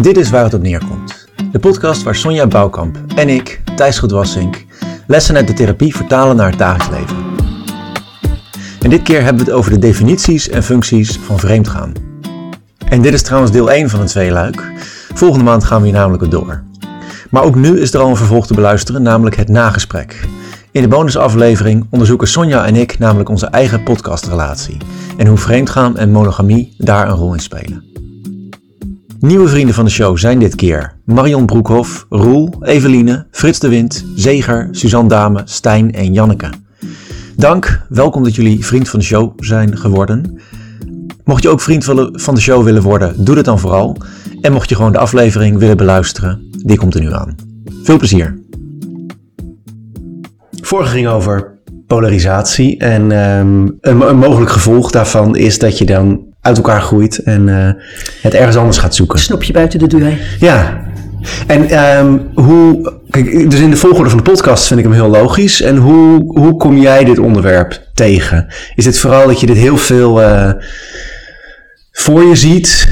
Dit is waar het op neerkomt. De podcast waar Sonja Bouwkamp en ik, Thijs Goedwassink, lessen uit de therapie vertalen naar het dagelijks leven. En dit keer hebben we het over de definities en functies van vreemdgaan. En dit is trouwens deel 1 van een tweeluik. Volgende maand gaan we hier namelijk weer door. Maar ook nu is er al een vervolg te beluisteren, namelijk het nagesprek. In de bonusaflevering onderzoeken Sonja en ik namelijk onze eigen podcastrelatie en hoe vreemdgaan en monogamie daar een rol in spelen. Nieuwe vrienden van de show zijn dit keer Marion Broekhoff, Roel, Eveline, Frits de Wind, Zeger, Suzanne Dame, Stijn en Janneke. Dank, welkom dat jullie vriend van de show zijn geworden. Mocht je ook vriend van de show willen worden, doe dit dan vooral. En mocht je gewoon de aflevering willen beluisteren, die komt er nu aan. Veel plezier. Vorige ging over polarisatie en een, een, mogelijk gevolg daarvan is dat je dan uit elkaar groeit en uh, het ergens anders gaat zoeken. Snopje buiten de deur. Ja. En um, hoe, kijk, dus in de volgorde van de podcast vind ik hem heel logisch. En hoe, hoe kom jij dit onderwerp tegen? Is het vooral dat je dit heel veel uh, voor je ziet?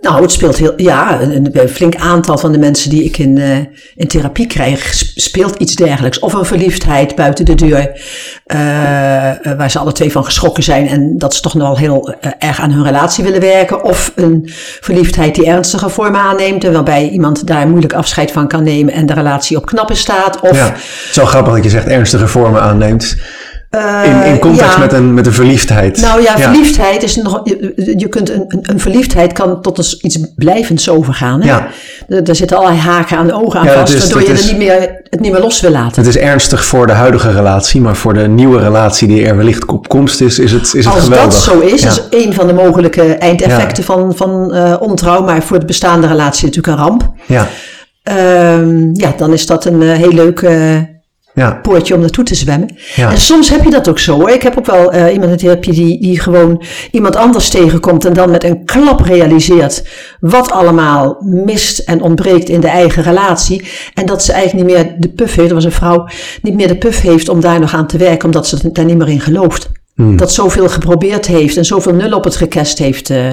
Nou, het speelt heel, ja, een, flink aantal van de mensen die ik in, uh, in therapie krijg, speelt iets dergelijks. Of een verliefdheid buiten de deur, uh, waar ze alle twee van geschrokken zijn en dat ze toch nog wel heel erg aan hun relatie willen werken. Of een verliefdheid die ernstige vormen aanneemt waarbij iemand daar moeilijk afscheid van kan nemen en de relatie op knappen staat. Of, ja, zo grappig dat je zegt ernstige vormen aanneemt. In, in context ja. met, een, met een verliefdheid. Nou ja, verliefdheid is nog. Je, kunt een, een, verliefdheid kan tot een, iets blijvends overgaan. Hè? Ja. Er, er zitten allerlei haken aan de ogen aan vast, is, waardoor je is, er niet meer, het niet meer los wil laten. Het is ernstig voor de huidige relatie, maar voor de nieuwe relatie die er wellicht op komst is, is het, is het Als geweldig. Als dat zo is, is een van de mogelijke eindeffecten van, van uh, ontrouw, maar voor de bestaande relatie natuurlijk een ramp. Ja. Uh, ja, dan is dat een uh, heel leuke. Uh, ja. poortje om naartoe te zwemmen. Ja. En soms heb je dat ook zo. Hoor. Ik heb ook wel uh, iemand in therapie die, die gewoon iemand anders tegenkomt en dan met een klap realiseert wat allemaal mist en ontbreekt in de eigen relatie. En dat ze eigenlijk niet meer de puff heeft, dat was een vrouw, niet meer de puff heeft om daar nog aan te werken, omdat ze daar niet meer in gelooft. Hmm. Dat zoveel geprobeerd heeft en zoveel nul op het rekest heeft uh,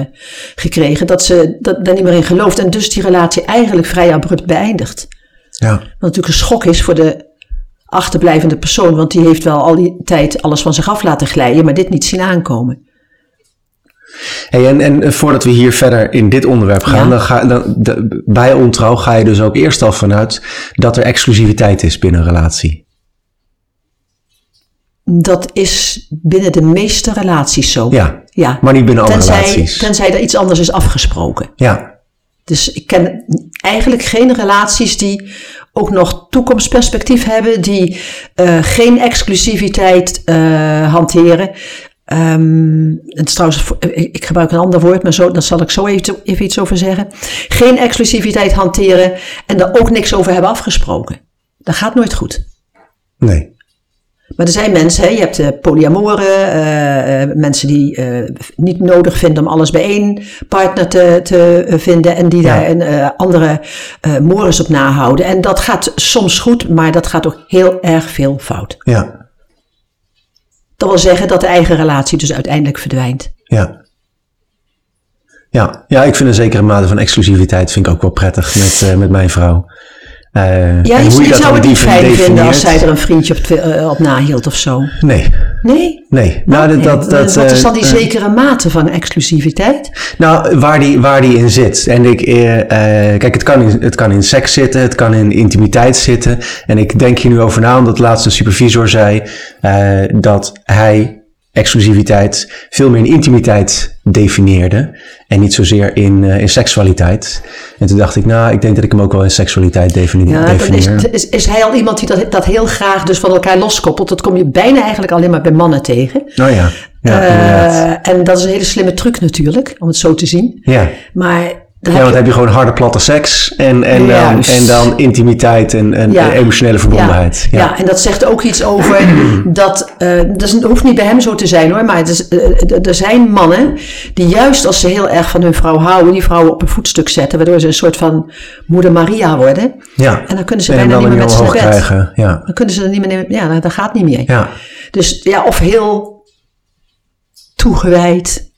gekregen, dat ze dat, daar niet meer in gelooft. En dus die relatie eigenlijk vrij abrupt beëindigt. Ja. Wat natuurlijk een schok is voor de achterblijvende persoon, want die heeft wel al die tijd alles van zich af laten glijden, maar dit niet zien aankomen. Hey, en, en voordat we hier verder in dit onderwerp gaan, ja. dan ga, dan, de, bij ontrouw ga je dus ook eerst al vanuit dat er exclusiviteit is binnen een relatie. Dat is binnen de meeste relaties zo. Ja, ja. maar niet binnen alle tenzij, relaties. Tenzij er iets anders is afgesproken. Ja. Dus ik ken eigenlijk geen relaties die ook nog toekomstperspectief hebben, die uh, geen exclusiviteit uh, hanteren. Um, en trouwens, ik gebruik een ander woord, maar zo, daar zal ik zo even, even iets over zeggen. Geen exclusiviteit hanteren en daar ook niks over hebben afgesproken. Dat gaat nooit goed. Nee. Maar er zijn mensen, hè, je hebt uh, polyamoren, uh, uh, mensen die niet nodig vinden om alles bij één partner te, te vinden en die ja. daar een andere mores op nahouden. En dat gaat soms goed, maar dat gaat ook heel erg veel fout. Ja. Dat wil zeggen dat de eigen relatie dus uiteindelijk verdwijnt. Ja. Ja, ja ik vind een zekere mate van exclusiviteit vind ik ook wel prettig met, met mijn vrouw. Uh, ja, je, je zou het niet fijn vinden als zij er een vriendje op, uh, op nahield of zo. Nee. Nee? Nee. Nou, nee. Dat, dat, Wat is dan die uh, zekere mate van exclusiviteit? Nou, waar die, waar die in zit. En ik, kijk, het kan, in, het kan in seks zitten, het kan in intimiteit zitten. En ik denk hier nu over na, omdat laatst een supervisor zei dat hij exclusiviteit veel meer in intimiteit definieerde en niet zozeer in, uh, in seksualiteit. En toen dacht ik, nou, ik denk dat ik hem ook wel in seksualiteit defini ja, definieer. Is, is, is, hij al iemand die dat, dat heel graag dus van elkaar loskoppelt? Dat kom je bijna eigenlijk alleen maar bij mannen tegen. Oh ja, ja uh, En dat is een hele slimme truc natuurlijk, om het zo te zien. Ja. Maar ja, want dan heb je gewoon harde platte seks en, en, dan, en dan intimiteit en, en ja. emotionele verbondenheid. Ja. ja. en dat zegt ook iets over dat, uh, dat hoeft niet bij hem zo te zijn hoor, maar is, uh, er zijn mannen die juist als ze heel erg van hun vrouw houden, die vrouwen op een voetstuk zetten, waardoor ze een soort van moeder Maria worden. Ja. En dan kunnen ze bijna niet meer met bed. Krijgen. Ja. Dan kunnen ze er niet meer, ja, dat gaat niet meer. Ja. Dus ja, of heel toegewijd,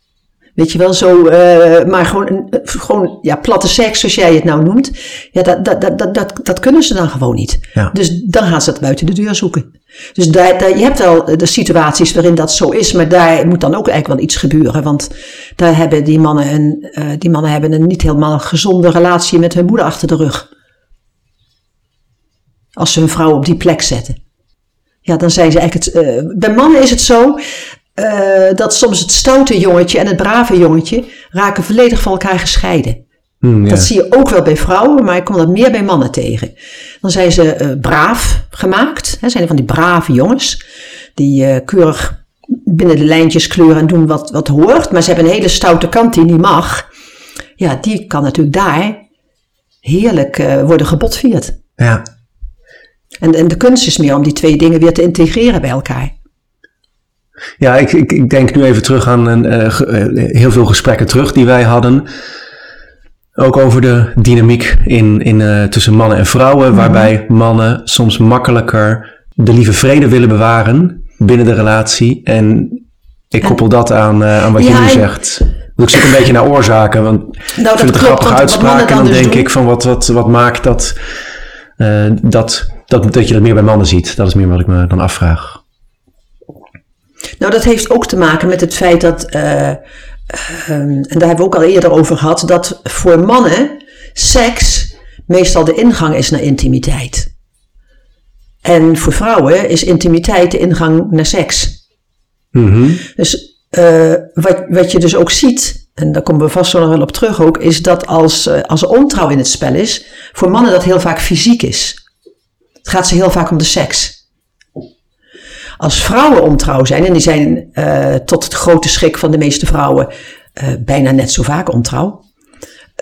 Weet je wel, zo, uh, maar gewoon, gewoon ja, platte seks, zoals jij het nou noemt. Ja, dat, dat, dat, dat, dat kunnen ze dan gewoon niet. Ja. Dus dan gaan ze het buiten de deur zoeken. Dus daar, daar, je hebt wel de situaties waarin dat zo is, maar daar moet dan ook eigenlijk wel iets gebeuren. Want daar hebben die mannen een, uh, die mannen hebben een niet helemaal gezonde relatie met hun moeder achter de rug. Als ze hun vrouw op die plek zetten. Ja, dan zijn ze eigenlijk het. Uh, bij mannen is het zo uh, dat soms het stoute jongetje en het brave jongetje raken volledig van elkaar gescheiden. Ja. Dat zie je ook wel bij vrouwen, maar ik kom dat meer bij mannen tegen. Dan zijn ze uh, braaf gemaakt, hè, zijn er van die brave jongens, die uh, keurig binnen de lijntjes kleuren en doen wat, wat hoort, maar ze hebben een hele stoute kant die niet mag. Ja, die kan natuurlijk daar heerlijk worden gebotvierd. Ja. En, en de kunst is meer om die twee dingen weer te integreren bij elkaar. Ja, ik, ik, ik denk nu even terug aan een, uh, heel veel gesprekken terug die wij hadden. Ook over de dynamiek in, in, uh, tussen mannen en vrouwen, mm-hmm. waarbij mannen soms makkelijker de lieve vrede willen bewaren binnen de relatie. En ik koppel dat aan, uh, aan wat ja, je nu zegt. Ik zoek een beetje naar oorzaken, want nou, ik vind het een grappige uitspraak. En dan denk doen. ik van wat, wat, wat maakt dat, dat, dat, dat je dat meer bij mannen ziet. Dat is meer wat ik me dan afvraag. Nou, dat heeft ook te maken met het feit dat, uh, um, en daar hebben we ook al eerder over gehad, dat voor mannen seks meestal de ingang is naar intimiteit. En voor vrouwen is intimiteit de ingang naar seks. Mm-hmm. Dus uh, wat, wat je dus ook ziet, en daar komen we vast zo nog wel op terug ook, is dat als, uh, als er ontrouw in het spel is, voor mannen dat heel vaak fysiek is. Het gaat ze heel vaak om de seks. Als vrouwen ontrouw zijn, en die zijn uh, tot het grote schrik van de meeste vrouwen uh, bijna net zo vaak ontrouw.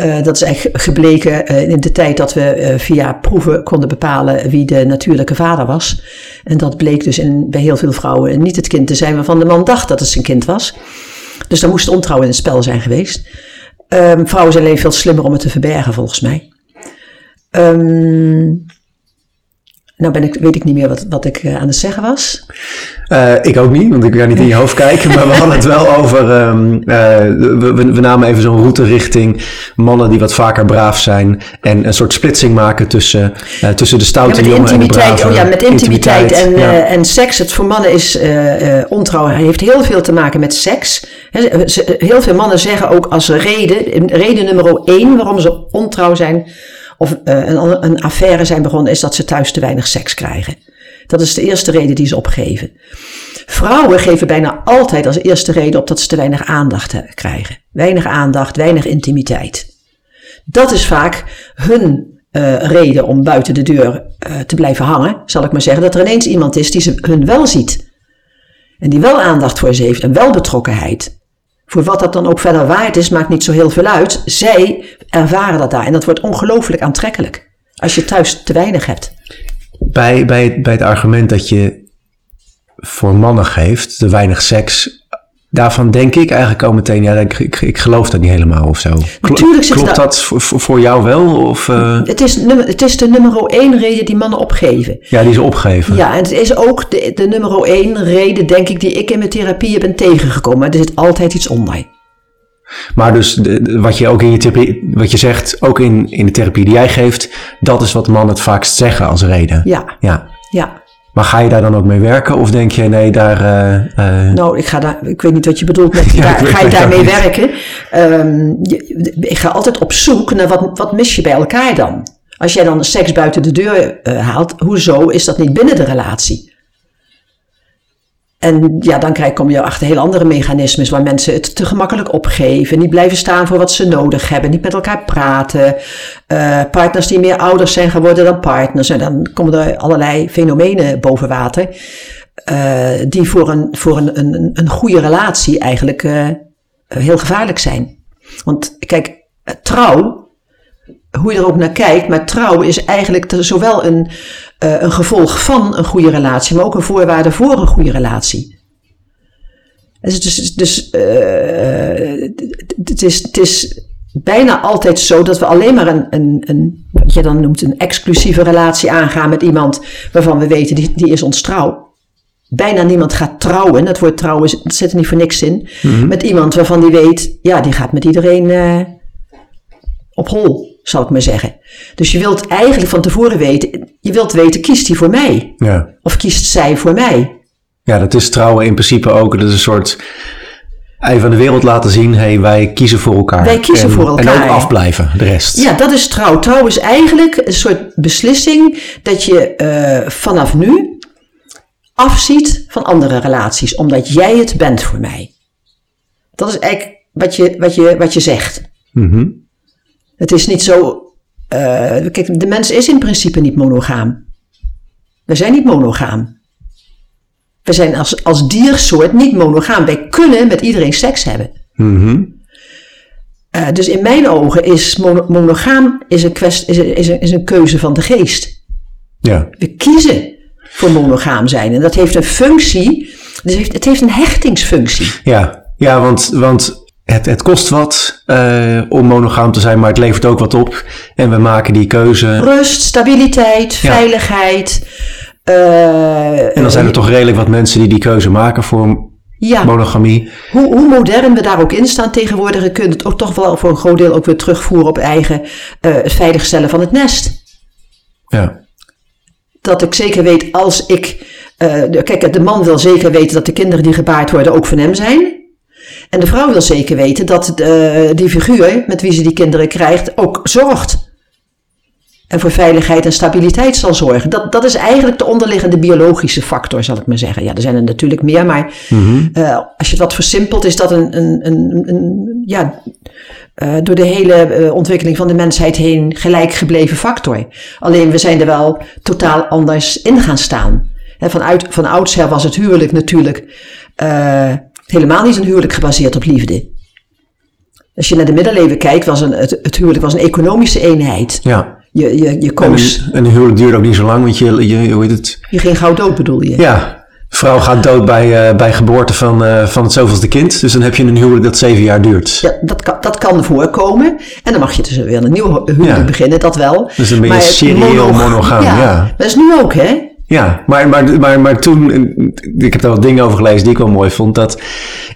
Uh, dat is eigenlijk gebleken in de tijd dat we via proeven konden bepalen wie de natuurlijke vader was. En dat bleek dus in, bij heel veel vrouwen niet het kind te zijn waarvan de man dacht dat het zijn kind was. Dus dan moest ontrouw in het spel zijn geweest. Um, vrouwen zijn alleen veel slimmer om het te verbergen, volgens mij. Um, nou ben ik, weet ik niet meer wat, wat ik uh, aan het zeggen was. Uh, ik ook niet, want ik ga niet in je hoofd kijken. Maar we hadden het wel over. Um, uh, we, we, namen even zo'n route richting mannen die wat vaker braaf zijn. En een soort splitsing maken tussen, tussen de stoute ja, jongen en de brave. Oh ja, met intimiteit, intimiteit en, ja. en seks. Het voor mannen is ontrouw. heeft heel veel te maken met seks. Heel veel mannen zeggen ook als reden, reden nummer één waarom ze ontrouw zijn of uh, een, een affaire zijn begonnen, is dat ze thuis te weinig seks krijgen. Dat is de eerste reden die ze opgeven. Vrouwen geven bijna altijd als eerste reden op dat ze te weinig aandacht krijgen. Weinig aandacht, weinig intimiteit. Dat is vaak hun uh, reden om buiten de deur te blijven hangen, zal ik maar zeggen. Dat er ineens iemand is die ze hun wel ziet. En die wel aandacht voor ze heeft en wel betrokkenheid. Voor wat dat dan ook verder waard is, maakt niet zo heel veel uit. Zij ervaren dat daar. En dat wordt ongelooflijk aantrekkelijk. Als je thuis te weinig hebt. Bij, bij, bij het argument dat je voor mannen geeft, te weinig seks. Daarvan denk ik eigenlijk al meteen, ja, ik, ik, ik geloof dat niet helemaal of zo. Natuurlijk zit Klopt dat voor, voor jou wel? Of, uh... het, is, het is de nummer één reden die mannen opgeven. Ja, die ze opgeven. Ja, en het is ook de, de nummer één reden, denk ik, die ik in mijn therapie ben tegengekomen. Er zit altijd iets onder. Maar dus de, wat je ook in je therapie, wat je zegt, ook in, in de therapie die jij geeft, dat is wat mannen het vaakst zeggen als reden. Ja. Ja. ja. Maar ga je daar dan ook mee werken? Of denk je, nee, daar... Uh. Nou, ik, ga daar, ik weet niet wat je bedoelt met, ja, daar, ga je daarmee werken? Um, je, ik ga altijd op zoek naar wat, wat mis je bij elkaar dan? Als jij dan seks buiten de deur uh, haalt, hoezo is dat niet binnen de relatie? En ja, dan krijg, kom je achter heel andere mechanismes waar mensen het te gemakkelijk opgeven, niet blijven staan voor wat ze nodig hebben, niet met elkaar praten. Uh, partners die meer ouders zijn geworden dan partners. En dan komen er allerlei fenomenen boven water. Uh, die voor, een, voor een, een, een goede relatie eigenlijk uh, heel gevaarlijk zijn. Want kijk, trouw hoe je er ook naar kijkt, maar trouw is eigenlijk zowel een, uh, een gevolg van een goede relatie, maar ook een voorwaarde voor een goede relatie. Dus, dus, dus uh, het, is, het is bijna altijd zo dat we alleen maar een, een, een, wat je dan noemt, een exclusieve relatie aangaan met iemand waarvan we weten die, die is ons trouw. bijna niemand gaat trouwen. Dat woord trouwen dat zit er niet voor niks in. Mhm. Met iemand waarvan die weet, ja, die gaat met iedereen eh, op hol, zal ik maar zeggen. Dus je wilt eigenlijk van tevoren weten, je wilt weten, kiest hij voor mij? Ja. Of kiest zij voor mij? ja, dat is trouwen in principe ook. Dat is een soort even aan de wereld laten zien, hey, wij kiezen voor elkaar. Wij kiezen en, voor elkaar. En ook afblijven, de rest. Ja, dat is trouw. Trouw is eigenlijk een soort beslissing dat je eh, vanaf nu afziet van andere relaties, omdat jij het bent voor mij. Dat is eigenlijk wat je, wat je, wat je zegt. Mhm. Het is niet zo. eh, kijk, de mens is in principe niet monogaam. We zijn niet monogaam. We zijn als, als diersoort niet monogaam. Wij kunnen met iedereen seks hebben. Mhm. Eh, dus in mijn ogen is mono- monogaam is een, kwest, is, is, een, is een keuze van de geest. Ja. We kiezen voor monogaam zijn. En dat heeft een functie. Dus het heeft, het heeft een hechtingsfunctie. Ja, ja want, want het, het kost wat eh, om monogaam te zijn, maar het levert ook wat op. En we maken die keuze. Rust, stabiliteit, Ja. veiligheid. eh, En dan zijn er toch redelijk wat mensen die die keuze maken voor ja, monogamie. hoe, hoe modern we daar ook in staan tegenwoordig, je kunt het ook toch wel voor een groot deel ook weer terugvoeren op eigen het veiligstellen van het nest. Ja. Dat ik zeker weet als ik. de, kijk, de man wil zeker weten dat de kinderen die gebaard worden ook van hem zijn. En de vrouw wil zeker weten dat eh, die figuur met wie ze die kinderen krijgt ook zorgt. En voor veiligheid en stabiliteit zal zorgen. Dat, dat is eigenlijk de onderliggende biologische factor, zal ik maar zeggen. Ja, er zijn er natuurlijk meer, maar eh, als je het wat versimpelt, is dat een, een, een, een ja, eh, door de hele ontwikkeling van de mensheid heen gelijk gebleven factor. Alleen we zijn er wel totaal anders in gaan staan. Vanuit, van oudsher was het huwelijk natuurlijk helemaal niet een huwelijk gebaseerd op liefde. Als je naar de middeleeuwen kijkt, was een, het, het huwelijk was een economische eenheid. Ja. Je, je, je En koos, een, huwelijk duurt ook niet zo lang, want je, je hoe heet het? je ging gauw dood bedoel je. Ja, vrouw gaat dood bij, eh, bij geboorte van, eh, van het zoveelste kind. Dus dan heb je een huwelijk dat zeven jaar duurt. Ja, dat, kan, dat kan voorkomen. En dan mag je dus weer een nieuw huwelijk Ja. beginnen, dat wel. Dus dan ben je Maar serieel monogaam, ja. Dat is nu ook, hè? Ja, maar, maar, maar, maar toen, eh, ik heb daar wat dingen over gelezen die ik wel mooi vond, dat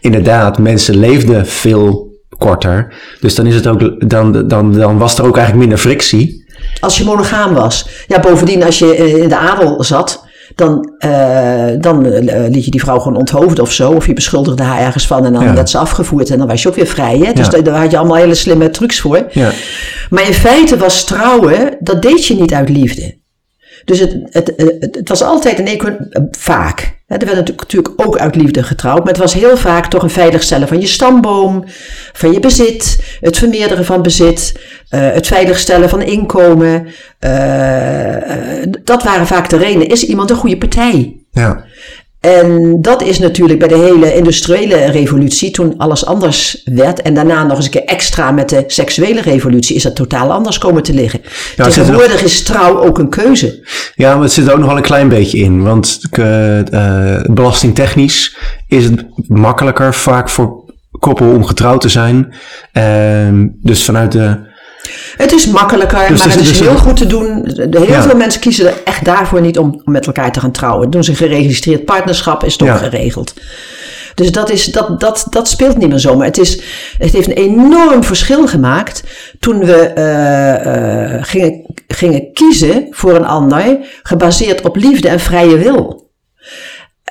inderdaad mensen leefden veel korter. Dus dan, is het ook, dan, dan, dan was er ook eigenlijk minder frictie. Als je monogaam was. Ja, bovendien, als je eh, in de adel zat, dan, eh, dan liet je die vrouw gewoon onthoofden of zo. Of je beschuldigde haar ergens van en dan Ja. werd ze afgevoerd en dan was je ook weer vrij. Hè? Dus Ja. daar had je allemaal hele slimme trucs voor. Ja. Maar in feite was trouwen, dat deed je niet uit liefde. Dus het, het, het, het was altijd een eco- vaak. Hè, Er werd natuurlijk- ook uit liefde getrouwd, maar het was heel vaak toch een veiligstellen van je stamboom, van je bezit, het vermeerderen van bezit, eh, het veiligstellen van inkomen. eh, eh, dat waren vaak de redenen. Is iemand een goede partij? Ja. En dat is natuurlijk bij de hele industriële revolutie, toen alles anders werd, en daarna nog eens een keer extra met de seksuele revolutie, is dat totaal anders komen te liggen. er Tegenwoordig is trouw ook een keuze. Ja, maar het zit er ook nog wel een klein beetje in. Want eh, eh, belastingtechnisch is het makkelijker vaak voor koppel om getrouwd te zijn. Ehm, dus vanuit de... Het is makkelijker, Dus maar het is dus- heel goed te doen. Heel Ja. veel mensen kiezen er echt daarvoor niet om, om met elkaar te gaan trouwen. Doen ze een geregistreerd partnerschap, is toch Ja. geregeld. Dus dat, is, dat, dat, dat speelt niet meer zo. Maar het, is, het heeft een enorm verschil gemaakt toen we eh, eh, gingen, gingen kiezen voor een ander, gebaseerd op liefde en vrije wil.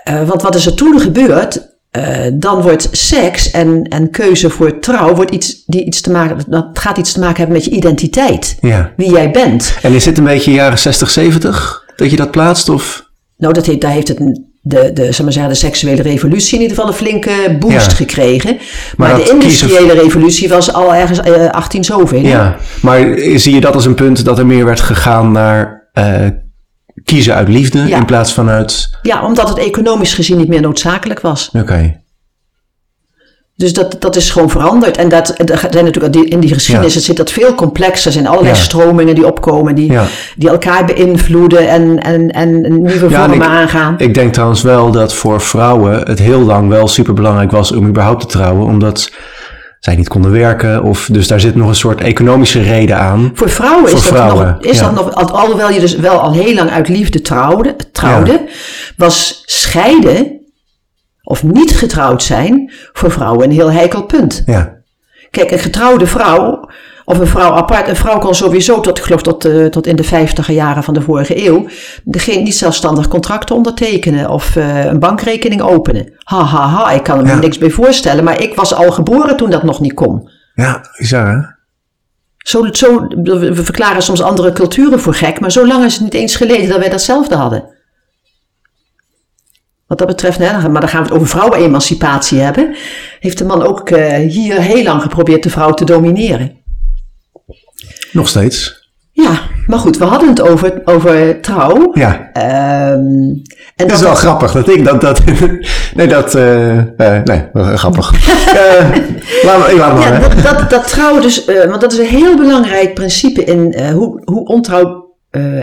Eh, want wat is er toen gebeurd? Eh, dan wordt seks en, en keuze voor trouw wordt iets, die iets te maken, dat gaat iets te maken hebben met je identiteit. Ja. Wie jij bent. En is dit een beetje jaren 60, 70 dat je dat plaatst? Of? Nou, dat heeft, daar heeft het de, de, zeg maar zeggen, de seksuele revolutie in ieder geval een flinke boost Ja. gekregen. Maar, de industriële revolutie was al ergens eh, 18 zoveel. Ja, maar zie je dat als een punt dat er meer werd gegaan naar eh, kiezen uit liefde Ja. in plaats van uit... ja, omdat het economisch gezien niet meer noodzakelijk was. Oké. Dus dat, dat is gewoon veranderd. En dat, er zijn natuurlijk in die geschiedenis Ja. zit dat veel complexer. Er zijn allerlei Ja. stromingen die opkomen, die, Ja. die elkaar beïnvloeden en, en, en nieuwe vormen ik- aangaan. Ik denk trouwens wel dat voor vrouwen het heel lang wel super belangrijk was om überhaupt te trouwen. Omdat zij niet konden werken. Of, dus daar zit nog een soort economische reden aan. Voor vrouwen Voor is, vrouwen, dat, nog, is ja. dat nog, al- alhoewel je dus wel al heel lang uit liefde trouwde, trouwde was scheiden of niet getrouwd zijn voor vrouwen een heel heikel punt. Ja, Kijk, een getrouwde vrouw, of een vrouw apart, een vrouw kon sowieso tot, ik geloof tot, eh, tot in de vijftiger jaren van de vorige eeuw, geen niet zelfstandig contracten ondertekenen of eh, een bankrekening openen. Ha, ha, ha, ik kan me Ja. niks bij voorstellen, maar ik was al geboren toen dat nog niet kon. ja bizar hè? Zo, zo, we verklaren soms andere culturen voor gek, maar zo lang is het niet eens geleden dat wij datzelfde hadden. Wat dat betreft, hè, maar dan gaan we het over vrouwenemancipatie hebben. Heeft de man ook eh, hier heel lang geprobeerd de vrouw te domineren. Nog steeds. Ja, maar goed, we hadden het over, over trouw. Ja, Ehm, en het is dat wel grappig dat ik dat... dat nee, dat... eh, eh, nee, grappig. Eh laat laat maar Ja, dat, dat, dat trouw dus, want dat is een heel belangrijk principe in hoe, hoe ontrouw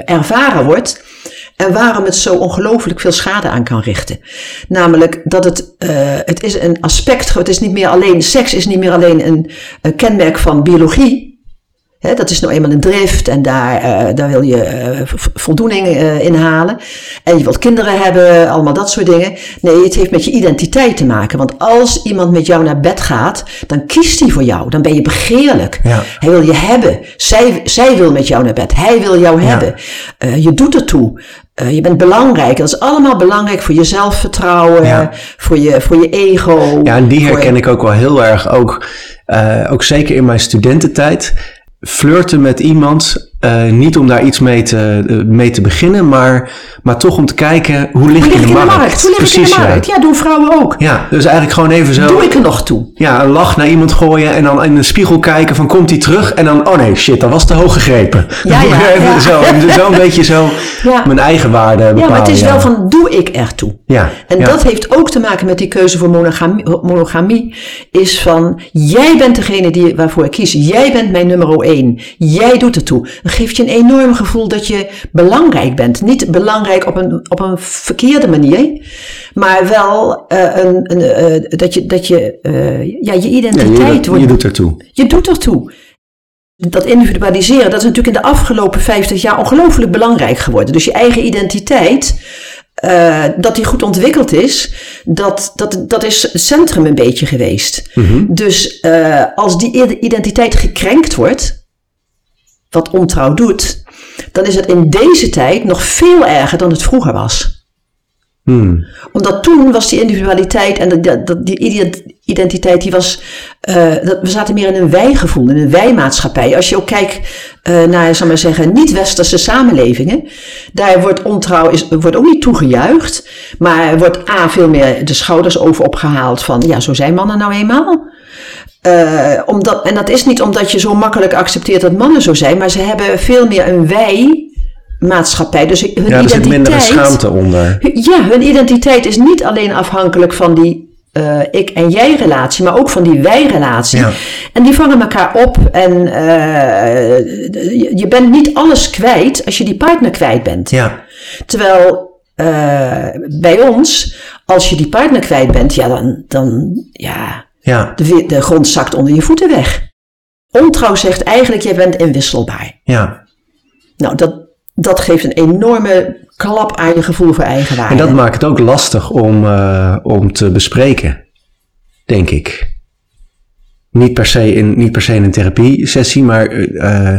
ervaren wordt. En waarom het zo ongelooflijk veel schade aan kan richten. Namelijk dat het, eh, het is een aspect, het is niet meer alleen, seks is niet meer alleen een, een kenmerk van biologie. Dat is nou eenmaal een drift en daar, eh, daar wil je eh, voldoening eh, in halen. En je wilt kinderen hebben, allemaal dat soort dingen. Nee, het heeft met je identiteit te maken. Want als iemand met jou naar bed gaat, dan kiest hij voor jou. Dan ben je begeerlijk. Ja. Hij wil je hebben. Zij, zij wil met jou naar bed. Hij wil jou hebben. Je doet ertoe. Je bent belangrijk. Dat is allemaal belangrijk voor je zelfvertrouwen, Ja. voor, je, voor je ego. Ja, en die herken ik ook wel heel erg. Ook, ook zeker in mijn studententijd. Flirten met iemand, eh, niet om daar iets mee te, eh, mee te beginnen, maar, maar toch om te kijken hoe lig Hoe ik in de in de markt. markt? Hoe lig ik in Precies, de markt? ja. Ja, doen vrouwen ook. Ja, dus eigenlijk gewoon even zo Doe ik er nog toe? ja, een lach naar iemand gooien en dan in de spiegel kijken van komt hij terug en dan, oh nee, shit, dat was te hoog gegrepen. Ja, ja, ja. Zo, zo een beetje zo mijn eigen waarde bepalen. Ja, maar het is wel van, doe ik ertoe? Ja, En dat heeft ook te maken met die keuze voor monogamie, monogamie. Is van, jij bent degene die, waarvoor ik kies. Jij bent mijn nummer één. Jij doet ertoe. Dan geeft je een enorm gevoel dat je belangrijk bent. Niet belangrijk op een, op een verkeerde manier. Maar wel eh, een, een, eh, dat je, dat je eh, ja, je Ja, identiteit je, wordt je doet ertoe. je doet ertoe. Dat individualiseren, dat is natuurlijk in de afgelopen 50 jaar ongelooflijk belangrijk geworden. Dus je eigen identiteit, dat die goed ontwikkeld is, dat, dat, dat is het centrum een beetje geweest. Dus eh, als die identiteit gekrenkt wordt, wat ontrouw doet, dan is het in deze tijd nog veel erger dan het vroeger was Hmm. omdat toen was die individualiteit en dat, dat, die ident- identiteit, die was, eh, dat, we zaten meer in een wij-gevoel, in een wij-maatschappij. Als je ook kijkt eh, naar, zal maar zeggen, niet-westerse samenlevingen, daar wordt ontrouw is, wordt ook niet toegejuicht, maar wordt A, veel meer de schouders over opgehaald van, ja, zo zijn mannen nou eenmaal. Eh, omdat, en dat is niet omdat je zo makkelijk accepteert dat mannen zo zijn, maar ze hebben veel meer een wij-maatschappij. Dus hun Ja, er zit minder identiteit- schaamte onder. ja, hun identiteit is niet alleen afhankelijk van die eh, ik en jij relatie, maar ook van die wij relatie. Ja. En die vangen elkaar op en eh, je- bent niet alles kwijt als je die partner kwijt bent. Ja, Terwijl bij ons, als je die partner kwijt bent, ja, dan, dan ja, ja, de, de grond zakt onder je voeten weg. Ontrouw zegt eigenlijk, jij bent inwisselbaar. ja. Nou, dat, dat geeft een enorme klap aan je gevoel voor eigenwaarde. En dat maakt het ook lastig om, eh, om te bespreken, denk ik. Niet per se in, niet per se in een therapiesessie, maar eh,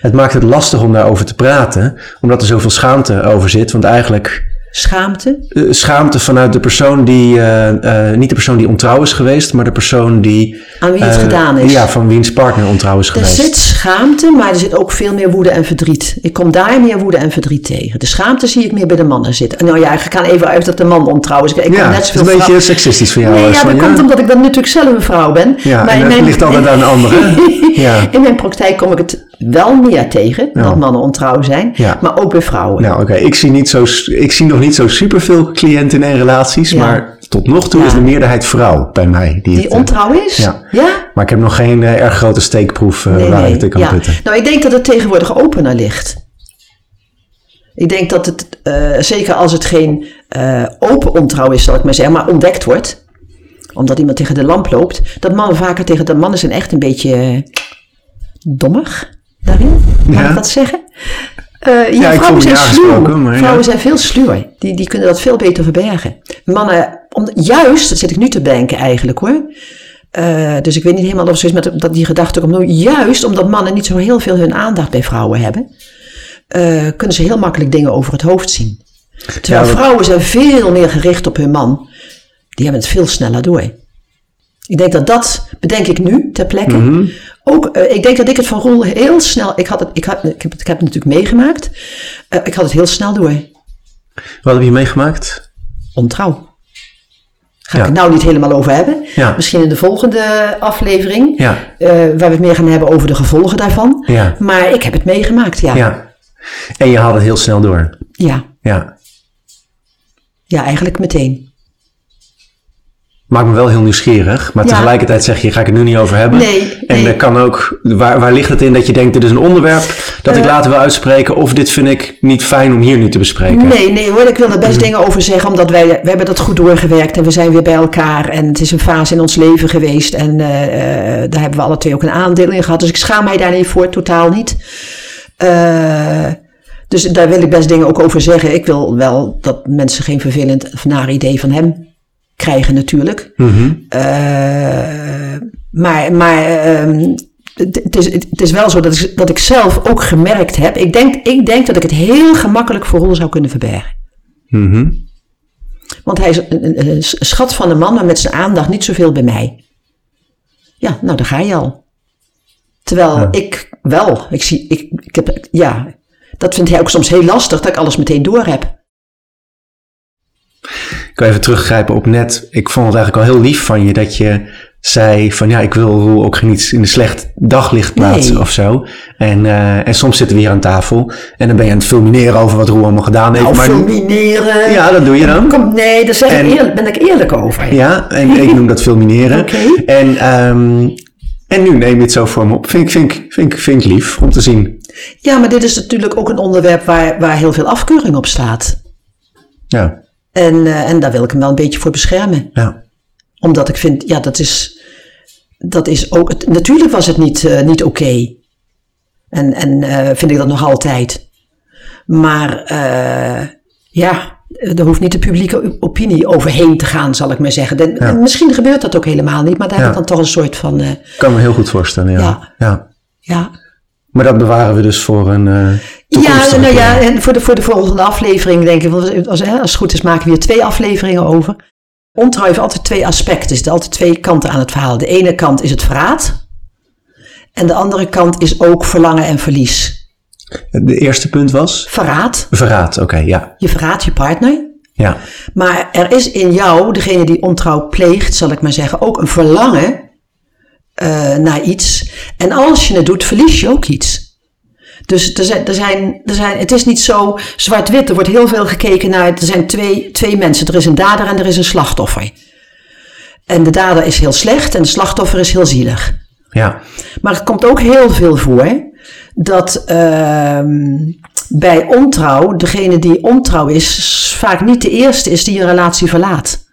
het maakt het lastig om daarover te praten, omdat er zoveel schaamte over zit. Want eigenlijk Schaamte. eh, schaamte vanuit de persoon die, eh, eh, niet de persoon die ontrouw is geweest, maar de persoon die. Aan wie het gedaan is. Ja, van wiens partner ontrouw is Er geweest. zit schaamte, maar er zit ook veel meer woede en verdriet. Ik kom daar meer woede en verdriet tegen. De schaamte zie ik meer bij de mannen zitten. Nou ja, ik ga even uit dat de man ontrouw is. Ik ja, net het is een beetje vrouw- seksistisch van jou, Nee, ja, dat komt omdat ik dan natuurlijk zelf een vrouw ben. Ja, maar en dat ligt altijd aan de andere. Ja. In mijn praktijk kom ik het wel meer tegen, dat mannen ontrouw zijn. Ja. Maar ook bij vrouwen. Nou, oké. Ik zie niet zo, ik zie nog niet zo superveel cliënten en relaties, Ja. maar tot nog toe is de meerderheid vrouw bij mij. Die, Die het, eh, ontrouw is? ja. ja? Maar ik heb nog geen eh, erg grote steekproef eh, Nee, waar nee. ik het kan putten. Nou, ik denk dat het tegenwoordig opener ligt. Ik denk dat het, zeker als het geen open ontrouw is, zal ik maar zeggen, maar ontdekt wordt. omdat iemand tegen de lamp loopt, dat mannen vaker tegen de mannen zijn echt een beetje dommig daarin. Mag Ja. ik dat zeggen? Eh, ja, vrouwen zijn sluw. maar. Vrouwen zijn veel sluwer. Die, die kunnen dat veel beter verbergen. Mannen, om, juist, dat zit ik nu te denken eigenlijk hoor. Eh, dus ik weet niet helemaal of zoiets met dat die gedachte komt. Nou, Juist omdat mannen niet zo heel veel hun aandacht bij vrouwen hebben, eh, kunnen ze heel makkelijk dingen over het hoofd zien. Terwijl Ja, vrouwen zijn veel meer gericht op hun man. Die hebben het veel sneller door. Ik denk dat dat, bedenk ik nu ter plekke. Mhm. Ook, eh, ik denk dat ik het van Roel heel snel, ik, had het, ik, had, ik, heb, het, ik heb het natuurlijk meegemaakt. Eh, ik had het heel snel door. Wat heb je meegemaakt? Ontrouw. Ga Ja. ik het nou niet helemaal over hebben. Ja. Misschien in de volgende aflevering. Ja. eh, waar we het meer gaan hebben over de gevolgen daarvan. Ja. Maar ik heb het meegemaakt, ja. Ja, Ja. En je had het heel snel door. ja. Ja. eigenlijk meteen. Maakt me wel heel nieuwsgierig. Maar Ja. tegelijkertijd zeg je, ga ik het nu niet over hebben. Nee, En nee. kan ook, waar, waar ligt het in dat je denkt, dit is een onderwerp dat ik Eh. later wil uitspreken. Of dit vind ik niet fijn om hier nu te bespreken. Nee, nee hoor, ik wil er best Mhm. dingen over zeggen, omdat wij, we hebben dat goed doorgewerkt en we zijn weer bij elkaar. En het is een fase in ons leven geweest en eh, eh, daar hebben we alle twee ook een aandeel in gehad. Dus ik schaam mij daar niet voor, totaal niet. Eh, dus daar wil ik best dingen ook over zeggen. Ik wil wel dat mensen geen vervelend of naar idee van hem krijgen natuurlijk. Mhm. Eh, maar maar ehm, het, is, het is wel zo dat ik, dat ik zelf ook gemerkt heb. Ik denk, ik denk dat ik het heel gemakkelijk voor Roel zou kunnen verbergen. Mhm. Want hij is een, een, een schat van een man, maar met zijn aandacht niet zoveel bij mij. Ja, nou, daar ga je al. Terwijl Ja. ik wel, ik zie, ik, ik heb, ja, dat vindt hij ook soms heel lastig, dat ik alles meteen door heb. Ik wil even teruggrijpen op net. Ik vond het eigenlijk al heel lief van je dat je zei van ja, ik wil Roel ook niet in een slecht daglicht plaatsen Nee. of zo. En, eh, en soms zitten we hier aan tafel en dan ben je aan het fulmineren over wat Roel allemaal gedaan heeft. Nou, maar, fulmineren. ja, dat doe je dan. Kom, nee, daar zeg ik En- eerlijk, ben ik eerlijk over. Ja, en ik noem dat fulmineren. Oké. En, ehm, en nu neem je het zo voor me op. Vind vind ik lief om te zien. Ja, maar dit is natuurlijk ook een onderwerp waar, waar heel veel afkeuring op staat. Ja, En, eh, en daar wil ik hem wel een beetje voor beschermen. ja. Omdat ik vind, ja, dat is, dat is ook, het- natuurlijk was het niet, eh, niet oké. En, en eh, vind ik dat nog altijd. Maar ja, er hoeft niet de publieke opinie overheen te gaan, zal ik maar zeggen. De- Ja. Misschien gebeurt dat ook helemaal niet, maar daar Ja. heb ik dan toch een soort van, Ik kan me heel goed voorstellen, ja. Ja. ja. ja. Maar dat bewaren we dus voor een Ja, nou ja, en voor de, voor de volgende aflevering denk ik, want als, als het goed is maken we hier twee afleveringen over. Ontrouw heeft altijd twee aspecten, er zitten altijd twee kanten aan het verhaal. De ene kant is het verraad en de andere kant is ook verlangen en verlies. De eerste punt was? Verraad, Verraad, oké, ja. je verraadt je partner, ja. maar er is in jou, degene die ontrouw pleegt, zal ik maar zeggen, ook een verlangen eh, naar iets. En als je het doet, verlies je ook iets. Dus er zijn, er zijn, er zijn, het is niet zo zwart-wit. Er wordt heel veel gekeken naar. Er zijn twee, twee mensen. Er is een dader en er is een slachtoffer. En de dader is heel slecht en de slachtoffer is heel zielig. Ja, Maar het komt ook heel veel voor dat ehm, bij ontrouw, degene die ontrouw is, vaak niet de eerste is die een relatie verlaat.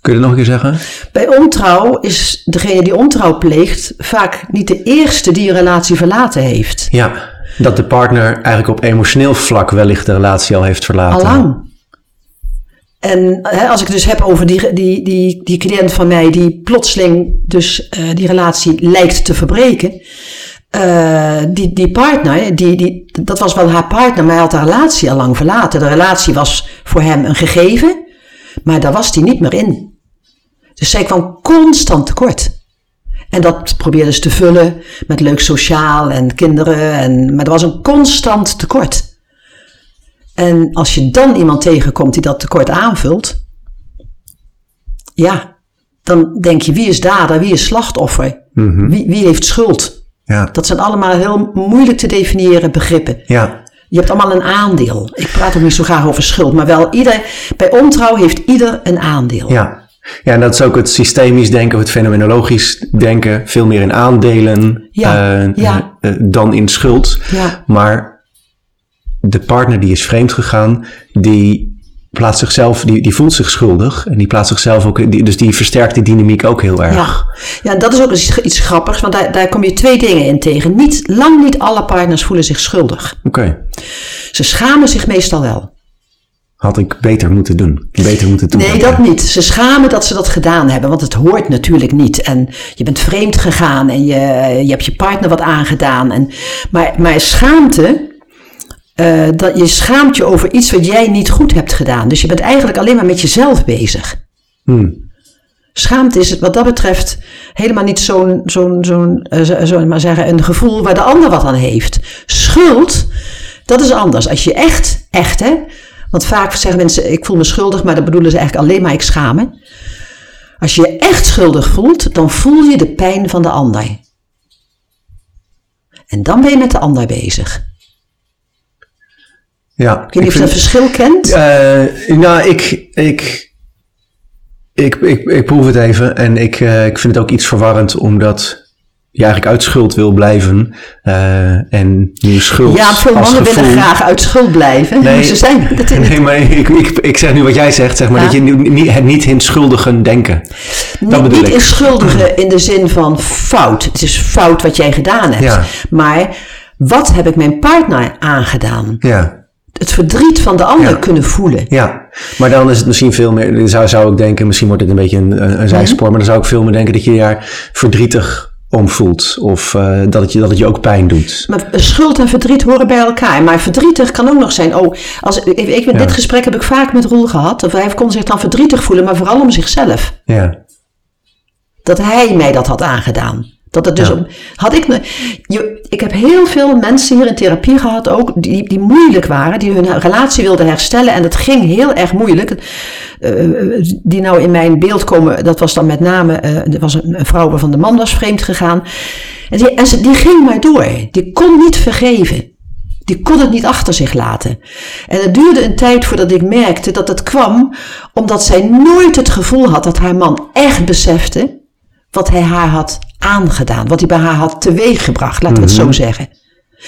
Kun je dat nog een keer zeggen? Bij ontrouw is degene die ontrouw pleegt vaak niet de eerste die een relatie verlaten heeft. Ja, dat de partner eigenlijk op emotioneel vlak wellicht de relatie al heeft verlaten. Allang. En hè, als ik het dus heb over die, die, die, die cliënt van mij die plotseling dus eh, die relatie lijkt te verbreken. eh, die, die partner, die, die, dat was wel haar partner, maar hij had de relatie al lang verlaten. De relatie was voor hem een gegeven, maar daar was hij niet meer in. Dus zij kwam constant tekort. En dat probeerde ze te vullen met leuk sociaal en kinderen. En, maar er was een constant tekort. En als je dan iemand tegenkomt die dat tekort aanvult, ja, dan denk je wie is dader, wie is slachtoffer, wie, wie heeft schuld. Ja, Dat zijn allemaal heel moeilijk te definiëren begrippen. ja, Je hebt allemaal een aandeel. Ik praat ook niet zo graag over schuld, maar wel ieder, bij ontrouw heeft ieder een aandeel. ja. Ja, en dat is ook het systemisch denken, of het fenomenologisch denken, veel meer in aandelen Ja, eh, ja. eh, dan in schuld. Ja. Maar de partner die is vreemd gegaan, die plaatst zichzelf, die, die voelt zich schuldig. En die plaatst zichzelf ook, die, dus die versterkt die dynamiek ook heel erg. Ja, ja dat is ook iets, iets grappigs, want daar, daar kom je twee dingen in tegen. Niet, lang niet alle partners voelen zich schuldig. Oké. Ze schamen zich meestal wel. Had ik beter moeten doen. Beter moeten doen. Nee, dat niet. Ze schamen dat ze dat gedaan hebben, want het hoort natuurlijk niet. En je bent vreemd gegaan en je, je hebt je partner wat aangedaan. En, maar, maar schaamte, eh, dat je schaamt je over iets wat jij niet goed hebt gedaan. Dus je bent eigenlijk alleen maar met jezelf bezig. Hmm. Schaamte is wat dat betreft helemaal niet zo'n, zo'n, zo'n, uh, zo, maar zeggen, een gevoel waar de ander wat aan heeft. Schuld, dat is anders. Als je echt, echt hè, want vaak zeggen mensen, ik voel me schuldig, maar dat bedoelen ze eigenlijk alleen maar ik schaam me. Als je je echt schuldig voelt, dan voel je de pijn van de ander. En dan ben je met de ander bezig. Ja, ik weet niet of je dat verschil kent. Uh, nou, ik, ik, ik, ik, ik proef het even en ik, uh, ik vind het ook iets verwarrend, omdat je eigenlijk uit schuld wil blijven. Uh, en nu schuld. Ja, veel mannen willen graag uit schuld blijven. Nee, ze zijn nee maar ik, ik, ik zeg nu wat jij zegt, zeg maar, dat je niet, het niet in schuldigen denken. Dat niet, niet in schuldigen in de zin van fout. Het is fout wat jij gedaan hebt. Ja. Maar wat heb ik mijn partner aangedaan? Ja het verdriet van de ander ja. kunnen voelen. Ja, maar dan is het misschien veel meer, zou, zou ik denken, misschien wordt het een beetje een, een zijspoor, maar dan zou ik veel meer denken dat je daar verdrietig om voelt. Of uh, dat, het je, dat het je ook pijn doet. Maar schuld en verdriet horen bij elkaar. Maar verdrietig kan ook nog zijn. Oh, als, ik, ik, ja. dit gesprek heb ik vaak met Roel gehad. Of hij kon zich dan verdrietig voelen, maar vooral om zichzelf. Ja. Dat hij mij dat had aangedaan. Dat het dus ja. had ik, je, ik heb heel veel mensen hier in therapie gehad ook, die, die moeilijk waren, die hun relatie wilden herstellen en dat ging heel erg moeilijk. Uh, die nou in mijn beeld komen, dat was dan met name, uh, er was een, een, vrouw waarvan de man was vreemd gegaan. En, die, en ze, die ging maar door, die kon niet vergeven. Die kon het niet achter zich laten. En het duurde een tijd voordat ik merkte dat het kwam omdat zij nooit het gevoel had dat haar man echt besefte wat hij haar had aangedaan, wat hij bij haar had teweeggebracht, laten we het Mhm. zo zeggen.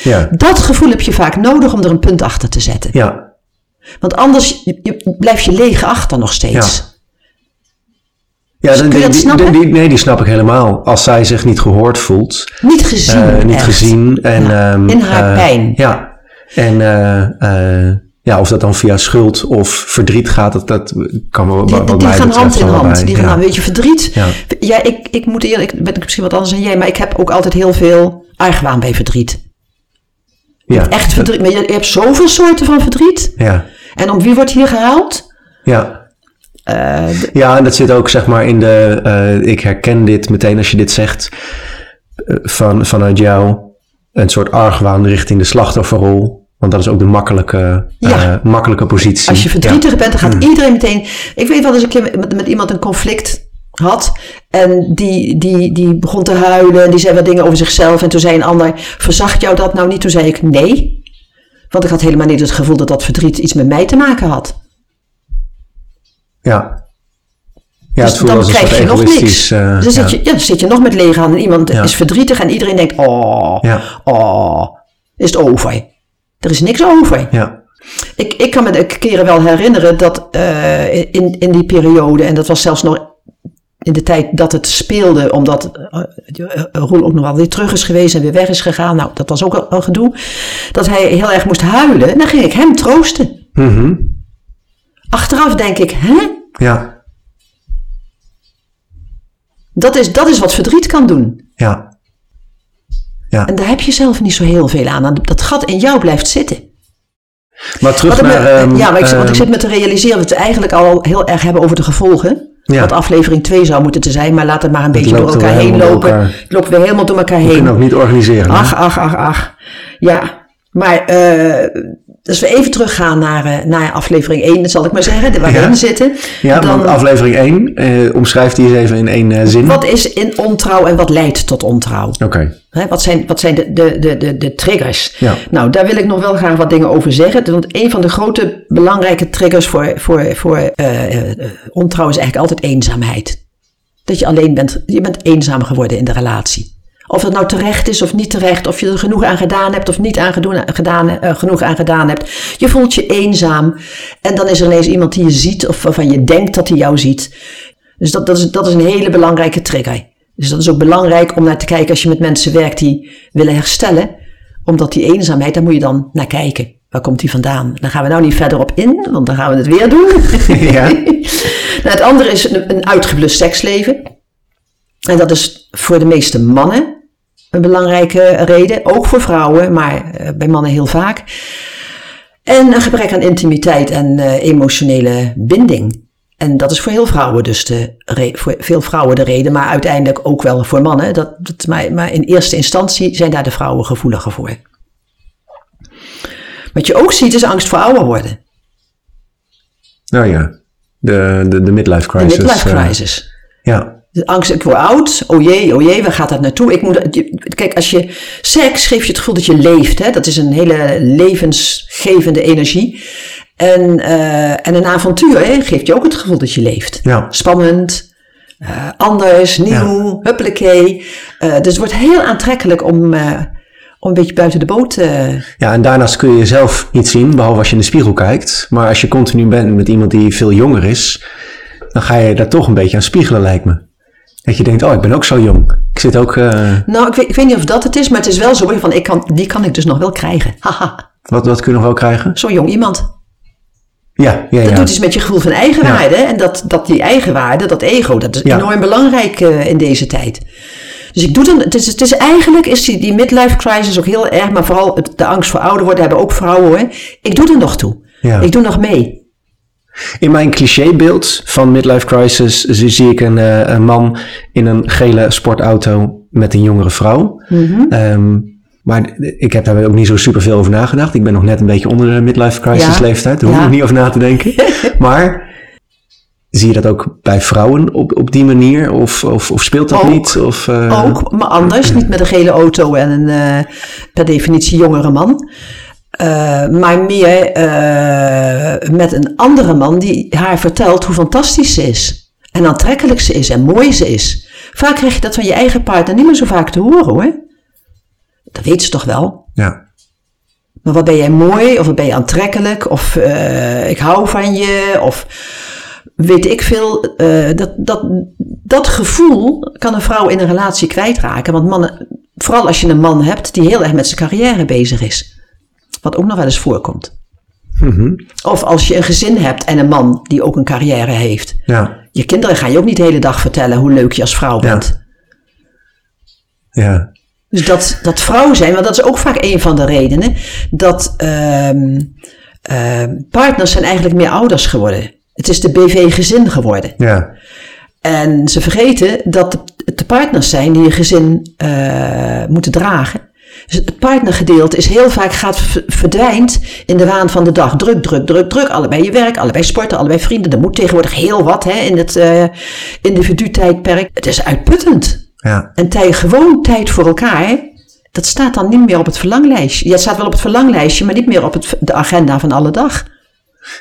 Ja. Dat gevoel heb je vaak nodig om er een punt achter te zetten. Ja. Want anders je, je, blijf je leeg achter nog steeds. Ja, Dus kun je die, nee, die snap ik helemaal. Als zij zich niet gehoord voelt, Niet gezien. eh, niet echt. gezien. En, Ja, ehm, in haar eh, pijn. Ja. En eh, ja, of dat dan via schuld of verdriet gaat, dat, dat kan wel Die, wat die, mij gaan betreft hand in hand. Die gaan, ja. weet je, verdriet. Ja. Ja, ik, ik moet eerlijk, ben ik misschien wat anders dan jij, maar ik heb ook altijd heel veel argwaan bij verdriet. Ja. Echt verdriet. Maar je, je hebt zoveel soorten van verdriet. Ja. En om wie wordt hier gehuild? Ja. Eh, Ja, en dat zit ook zeg maar in de. eh, ik herken dit meteen als je dit zegt. eh, van, vanuit jou. Een soort argwaan richting de slachtofferrol. Want dat is ook de makkelijke, eh, makkelijke positie. Als je verdrietig bent, dan gaat Mm. iedereen meteen. Ik weet wel eens een keer met, met iemand een conflict had. En die, die, die begon te huilen. En die zei wat dingen over zichzelf. En toen zei een ander: Verzacht jou dat nou niet? Toen zei ik: Nee. Want ik had helemaal niet het gevoel dat dat verdriet iets met mij te maken had. Ja. Ja, dus het voelt dan krijg je nog niks. eh, dus ja. zit, je, ja, dan zit je nog met lege handen. Iemand Ja. is verdrietig en iedereen denkt: Oh, oh, is het over? Er is niks over. Ja. Ik, ik kan me de keren wel herinneren dat eh, in, in die periode, en dat was zelfs nog in de tijd dat het speelde, omdat eh, Roel ook nog wel weer terug is geweest en weer weg is gegaan. Nou, dat was ook al, al gedoe. Dat hij heel erg moest huilen. En dan ging ik hem troosten. Mhm. Achteraf denk ik, hè? Ja. Dat is, dat is wat verdriet kan doen. Ja. En daar heb je zelf niet zo heel veel aan. Dat gat in jou blijft zitten. Maar terug Wat naar... me- ehm, ja, maar ik, want ik ehm, zit me te realiseren dat we het eigenlijk al heel erg hebben over de gevolgen. Ja. Wat aflevering 2 zou moeten te zijn, maar laat het maar een beetje door elkaar heen lopen. elkaar. Het loopt weer helemaal door elkaar we kunnen heen. ook niet organiseren. Ach, ach, ach, ach. Ja, maar eh, als we even teruggaan naar, eh, naar aflevering 1, zal ik maar zeggen, waar we Ja. in zitten. ja, dan, want aflevering 1, eh, omschrijft die eens even in één zin. wat is in ontrouw en wat leidt tot ontrouw? Oké. Wat zijn, wat zijn de, de, de, de, de triggers? Ja. Nou, daar wil ik nog wel graag wat dingen over zeggen. Want een van de grote belangrijke triggers voor, voor, voor ontrouw is eigenlijk altijd eenzaamheid. Dat je alleen bent, je bent eenzaam geworden in de relatie. Of het nou terecht is of niet terecht, of je er genoeg aan gedaan hebt of niet aan gedoen, gedaan, eh, genoeg aan gedaan hebt. Je voelt je eenzaam en dan is er ineens iemand die je ziet of waarvan je denkt dat hij jou ziet. Dus dat, dat, is, dat is een hele belangrijke trigger. Dus dat is ook belangrijk om naar te kijken als je met mensen werkt die willen herstellen. Omdat die eenzaamheid, daar moet je dan naar kijken. Waar komt die vandaan? Daar gaan we nou niet verder op in, want dan gaan we het weer doen. Ja. nou, het andere is een, een uitgeblust seksleven. En dat is voor de meeste mannen een belangrijke reden. Ook voor vrouwen, maar eh, bij mannen heel vaak. En een gebrek aan intimiteit en eh, emotionele binding. En dat is voor heel vrouwen dus de voor veel vrouwen de reden, maar uiteindelijk ook wel voor mannen. Dat, dat, maar, maar in eerste instantie zijn daar de vrouwen gevoeliger voor. Wat je ook ziet is angst voor ouder worden. Nou ja, de, de, de midlife De crisis. midlife eh, crisis. ja, De angst, ik word oud. Oh jee, oh jee, waar gaat dat naartoe? Ik moet, kijk, als je seks geeft je het gevoel dat je leeft. Hè? Dat is een hele levensgevende energie. En, eh, en een avontuur hè, geeft je ook het gevoel dat je leeft. ja. Spannend, eh, anders, nieuw, huppelekee. Eh, dus het wordt heel aantrekkelijk om, om een beetje buiten de boot te... Ja, en daarnaast kun je jezelf niet zien, behalve als je in de spiegel kijkt. Maar als je continu bent met iemand die veel jonger is, dan ga je daar toch een beetje aan spiegelen, lijkt me. Dat je denkt, oh, ik ben ook zo jong. Ik zit ook... eh, Nou, ik weet, ik weet niet of dat het is, maar het is wel zo. Van, ik kan, die kan ik dus nog wel krijgen. Haha, wat, wat kun je nog wel krijgen? zo'n jong iemand. Ja, ja, Dat ja. doet iets met je gevoel van eigenwaarde. En dat, dat die eigenwaarde, dat ego, dat is enorm belangrijk eh, in deze tijd. Dus ik doe dan, het is, het is eigenlijk, is die, die midlife crisis ook heel erg, maar vooral de angst voor ouder worden hebben ook vrouwen hoor. Ik doe er nog toe. Ik doe nog mee. In mijn clichébeeld van midlife crisis zie ik een, eh, een man in een gele sportauto met een jongere vrouw. Mhm. Ehm, maar ik heb daar ook niet zo super veel over nagedacht. Ik ben nog net een beetje onder de midlife crisis Ja. leeftijd. Daar hoef ik Ja. nog niet over na te denken. maar zie je dat ook bij vrouwen op, op die manier? Of, of, of speelt dat Ook. niet? Of, eh, Ook, maar anders. Niet met een gele auto en een eh, per definitie jongere man. Eh, maar meer eh, met een andere man die haar vertelt hoe fantastisch ze is. En aantrekkelijk ze is en mooi ze is. Vaak krijg je dat van je eigen partner niet meer zo vaak te horen hoor. Dat weet ze toch wel. Ja. Maar wat ben jij mooi, of wat ben je aantrekkelijk, of eh, ik hou van je, of weet ik veel. dat, dat, dat gevoel kan een vrouw in een relatie kwijtraken. Want mannen, vooral als je een man hebt die heel erg met zijn carrière bezig is. Wat ook nog wel eens voorkomt. Mhm. Of als je een gezin hebt en een man die ook een carrière heeft. ja. Je kinderen gaan je ook niet de hele dag vertellen hoe leuk je als vrouw bent. Ja. Dus dat, dat vrouw zijn, want dat is ook vaak een van de redenen, dat ehm, ehm, partners zijn eigenlijk meer ouders geworden. Het is de BV-gezin geworden. Ja. En ze vergeten dat het de partners zijn die je gezin eh, moeten dragen. Dus het partnergedeelte is heel vaak gaat verdwijnt in de waan van de dag. Druk, druk, druk, druk. Allebei je werk, allebei sporten, allebei vrienden. Er moet tegenwoordig heel wat hè, in het eh individu-tijdperk. Het is uitputtend. Ja. En tijd, gewoon tijd voor elkaar, dat staat dan niet meer op het verlanglijstje. Ja, het staat wel op het verlanglijstje, maar niet meer op het, de agenda van alle dag.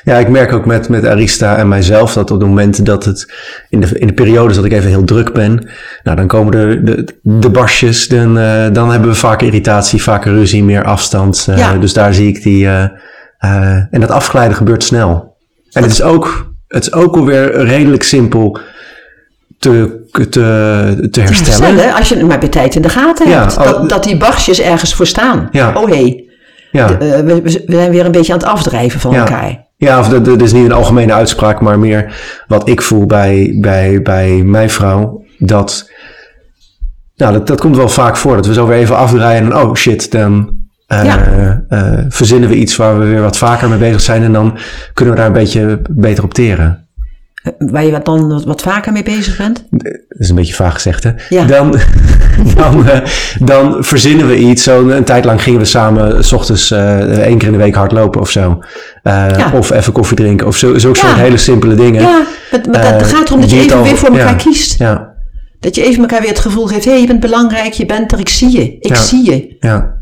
Ja, ik merk ook met, met Arista en mijzelf dat op de momenten dat het in de, in de periodes dat ik even heel druk ben, nou dan komen de, de, de barsjes, dan, eh, dan hebben we vaker irritatie, vaker ruzie, meer afstand. eh, Ja. Dus daar zie ik die, eh, en dat afglijden gebeurt snel. En het is ook, het is ook alweer redelijk simpel te, te, te herstellen. Herstellen, als je het maar bij tijd in de gaten Ja, hebt. oh, dat, dat die barstjes ergens voor staan. Ja. Oh hé, Ja. eh, we, we zijn weer een beetje aan het afdrijven van Ja. elkaar. Ja, of dat, dat is niet een algemene uitspraak, maar meer wat ik voel bij, bij, bij mijn vrouw. Dat, nou, dat, dat komt wel vaak voor. Dat we zo weer even afdraaien en oh shit, dan eh, Ja. eh, verzinnen we iets waar we weer wat vaker mee bezig zijn. En dan kunnen we daar een beetje beter op teren. Waar je wat dan wat, wat vaker mee bezig bent. Dat is een beetje vaag gezegd, hè? Ja. Dan, dan, eh, dan verzinnen we iets. Zo, een tijd lang gingen we samen s ochtends eh, één keer in de week hardlopen of zo. Eh, Ja. Of even koffie drinken of zo, zulke Ja. soort hele simpele dingen. Ja, het, maar dat, het gaat erom dat je even al- weer voor elkaar ja. kiest. Ja, Dat je even elkaar weer het gevoel geeft, hé, hey, je bent belangrijk, je bent er, ik zie je, ik Ja. zie je. ja,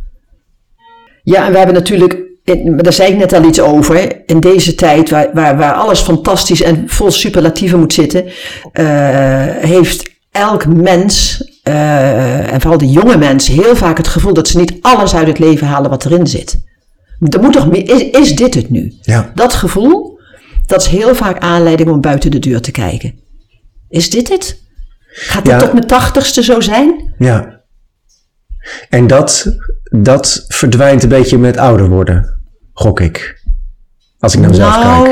Ja, en we hebben natuurlijk, maar daar zei ik net al iets over, in deze tijd waar, waar, waar alles fantastisch en vol superlatieven moet zitten, eh, heeft elk mens eh, en vooral de jonge mensen, heel vaak het gevoel dat ze niet alles uit het leven halen wat erin zit. Er moet toch meer, is, is dit het nu? Ja. Dat gevoel, dat is heel vaak aanleiding om buiten de deur te kijken. Is dit het? Gaat dit Ja. tot mijn tachtigste zo zijn? Ja. En dat, dat verdwijnt een beetje met ouder worden, gok ik. Als ik naar mezelf kijk.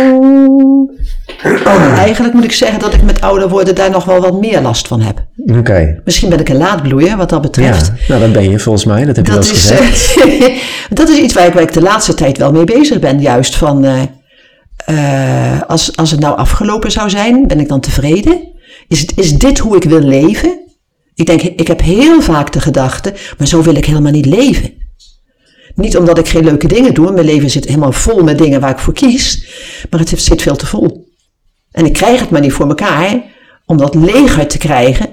Nou, eigenlijk moet ik zeggen dat ik met ouder worden daar nog wel wat meer last van heb. Oké. Misschien ben ik een laadbloeier wat dat betreft. Ja, nou dat ben je volgens mij, dat heb je wel eens is, gezegd. eh, dat is iets waar ik, waar ik de laatste tijd wel mee bezig ben. Juist van, eh, eh, als, als het nou afgelopen zou zijn, ben ik dan tevreden? Is, is dit hoe ik wil leven? Ik denk, ik heb heel vaak de gedachte, maar zo wil ik helemaal niet leven. Niet omdat ik geen leuke dingen doe. Mijn leven zit helemaal vol met dingen waar ik voor kies. Maar het zit veel te vol. En ik krijg het maar niet voor elkaar om dat leger te krijgen.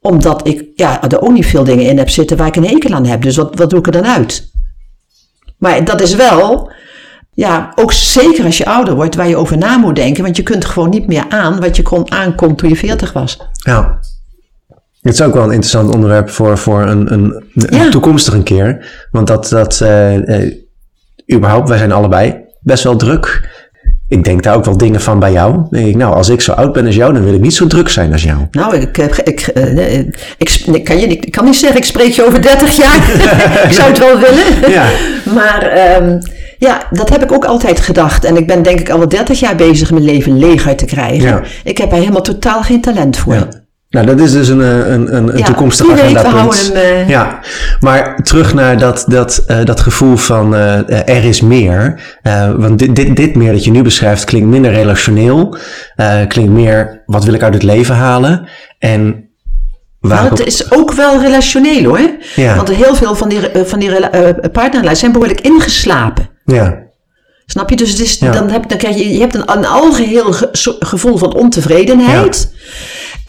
Omdat ik ja, er ook niet veel dingen in heb zitten waar ik een hekel aan heb. Dus wat, wat doe ik er dan uit? Maar dat is wel, ja, ook zeker als je ouder wordt, waar je over na moet denken. Want je kunt gewoon niet meer aan wat je kon aankomt toen je 40 was. Ja. Het is ook wel een interessant onderwerp voor, voor een, een, een Ja. toekomstige keer. Want dat, dat eh, eh, überhaupt, wij zijn allebei best wel druk. Ik denk daar ook wel dingen van bij jou. Ik, nou, als ik zo oud ben als jou, dan wil ik niet zo druk zijn als jou. Nou, ik, heb ik, eh, ik, sp- ik kan je, ik kan niet zeggen, ik spreek je over 30 jaar. ik zou het wel willen. Ja. Maar ehm, ja, dat heb ik ook altijd gedacht. En ik ben denk ik al wel 30 jaar bezig mijn leven leger te krijgen. Ja. Ik heb er helemaal totaal geen talent voor. Ja. Nou, dat is dus een, eh, een, een, een Ja, toekomstig agendapunt. Ja, maar terug naar dat, dat, eh, dat gevoel van eh, er is meer. Want dit, dit, dit meer dat je nu beschrijft klinkt minder relationeel. klinkt meer, wat wil ik uit het leven halen? En waar Maar het is ook wel relationeel hoor. Ja. Want heel veel van die, van die zijn behoorlijk ingeslapen. Ja, Snap je? Dus het is, Ja. dan, heb, dan krijg je, je hebt een, een algeheel gevoel van ontevredenheid.